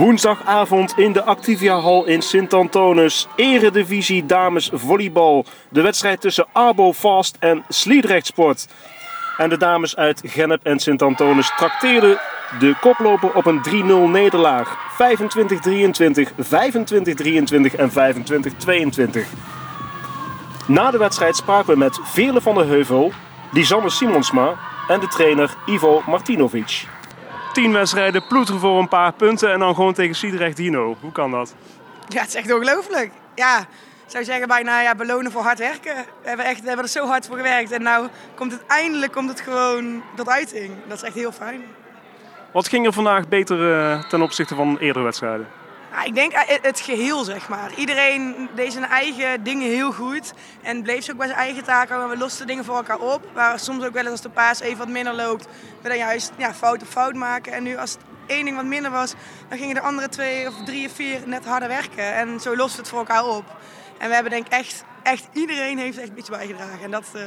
Woensdagavond in de Activia Hall in Sint-Antonus. Eredivisie Dames Volleybal. De wedstrijd tussen Abo Fast en Sliedrecht Sport. En de dames uit Gennep en Sint-Antonus trakteerden de koploper op een 3-0 nederlaag. 25-23, 25-23 en 25-22. Na de wedstrijd spraken we met Vele van der Heuvel, Lisanne Simonsma en de trainer Ivo Martinovic. Tien wedstrijden, ploeteren voor een paar punten en dan gewoon tegen Sliedrecht Dino. Hoe kan dat? Ja, het is echt ongelooflijk. Ja, ik zou zeggen bijna ja, belonen voor hard werken. We hebben, echt, we hebben er zo hard voor gewerkt en nou komt het eindelijk komt het gewoon tot uiting. Dat is echt heel fijn. Wat ging er vandaag beter eh, ten opzichte van eerdere wedstrijden? Ik denk eh, het geheel, zeg maar. Iedereen deed zijn eigen dingen heel goed. En bleef ze ook bij zijn eigen taken. We losten dingen voor elkaar op. Waar soms ook wel eens als de paas even wat minder loopt, we dan juist ja, fout op fout maken. En nu als het één ding wat minder was, dan gingen de andere twee of drie of vier net harder werken. En zo lost het voor elkaar op. En we hebben denk ik echt, echt iedereen heeft echt iets bijgedragen. En dat, uh,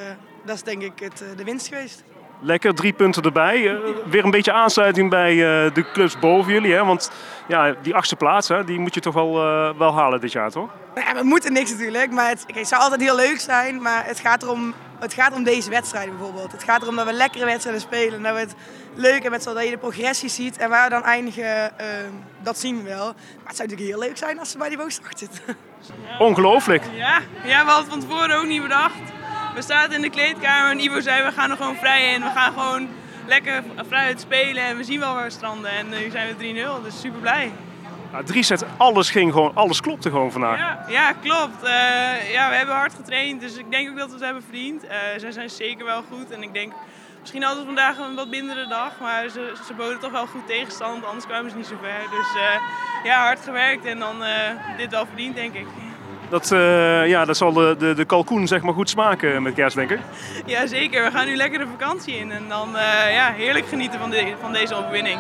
dat is denk ik het, uh, de winst geweest. Lekker, drie punten erbij. Uh, weer een beetje aansluiting bij uh, de clubs boven jullie. Hè? Want ja, die achtste plaats, hè, die moet je toch wel, uh, wel halen dit jaar, toch? Ja, we moeten niks natuurlijk. Maar het, het, zou altijd heel leuk zijn. Maar het gaat, erom, het gaat om deze wedstrijd bijvoorbeeld. Het gaat erom dat we lekkere wedstrijden spelen. Dat we het leuk hebben zodat je de progressie ziet. En waar we dan eindigen, dat zien we wel. Maar het zou natuurlijk heel leuk zijn als ze bij die bovenste zitten. Ongelooflijk. Ja, ja, we hadden van tevoren ook niet bedacht we zaten in de kleedkamer en Ivo zei we gaan er gewoon vrij in. We gaan gewoon lekker vrij spelen en we zien wel waar we stranden. En nu zijn we 3-0, dus super blij. Ja, drie set, alles ging gewoon, alles klopte gewoon vandaag. Ja, ja klopt. Uh, ja, we hebben hard getraind, dus ik denk ook dat we het hebben verdiend. Uh, zij zijn zeker wel goed en ik denk, misschien hadden we vandaag een wat mindere dag, maar ze, ze boden toch wel goed tegenstand, anders kwamen ze niet zo ver. Dus uh, ja, hard gewerkt en dan dit wel verdiend, denk ik. Dat, uh, ja, dat zal de, de, de kalkoen zeg maar, goed smaken met kerst, denk ik. Ja, zeker. We gaan nu lekker de vakantie in. En dan uh, ja, heerlijk genieten van, de, van deze overwinning.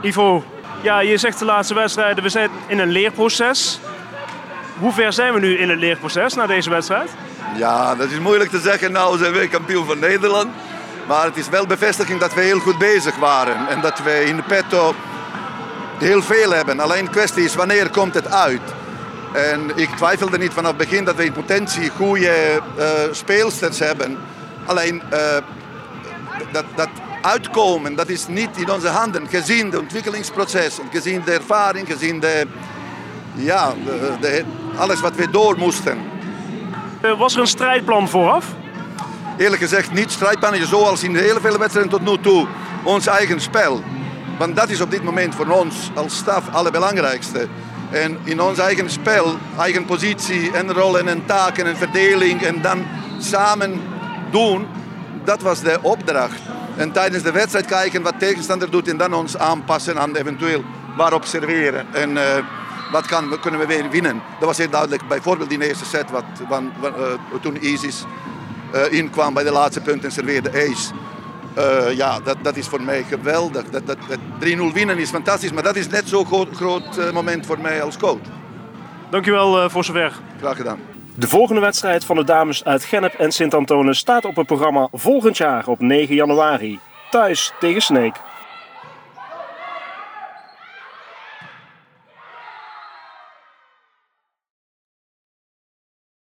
Ivo, ja, je zegt de laatste wedstrijden, we zijn in een leerproces. Hoe ver zijn we nu in het leerproces na deze wedstrijd? Ja, dat is moeilijk te zeggen. Nou zijn we kampioen van Nederland. Maar het is wel bevestiging dat we heel goed bezig waren. En dat we in de petto heel veel hebben. Alleen de kwestie is wanneer komt het uit. En ik twijfelde niet vanaf het begin dat we in potentie goede uh, speelsters hebben. Alleen uh, dat, dat uitkomen, dat is niet in onze handen. Gezien de ontwikkelingsproces, gezien de ervaring, gezien de, ja, de, de, alles wat we door moesten. Uh, was er een strijdplan vooraf? Eerlijk gezegd niet strijdplan, zoals in de hele vele wedstrijden tot nu toe. Ons eigen spel. Want dat is op dit moment voor ons als staf het allerbelangrijkste. En in ons eigen spel, eigen positie en rollen en taken en verdeling en dan samen doen, dat was de opdracht. En tijdens de wedstrijd kijken wat tegenstander doet en dan ons aanpassen aan eventueel waarop serveren. En uh, wat kan, kunnen we weer winnen. Dat was heel duidelijk. Bijvoorbeeld in de eerste set, wat, uh, toen Isis uh, inkwam bij de laatste punt en serveerde Ace. Uh, ja, dat, dat is voor mij geweldig. Dat, dat, dat 3-0 winnen is fantastisch, maar dat is net zo'n groot, groot uh, moment voor mij als coach. Dankjewel uh, voor zover. Graag gedaan. De volgende wedstrijd van de dames uit Gennep en Sint-Antonis staat op het programma volgend jaar op 9 januari. Thuis tegen Sneek.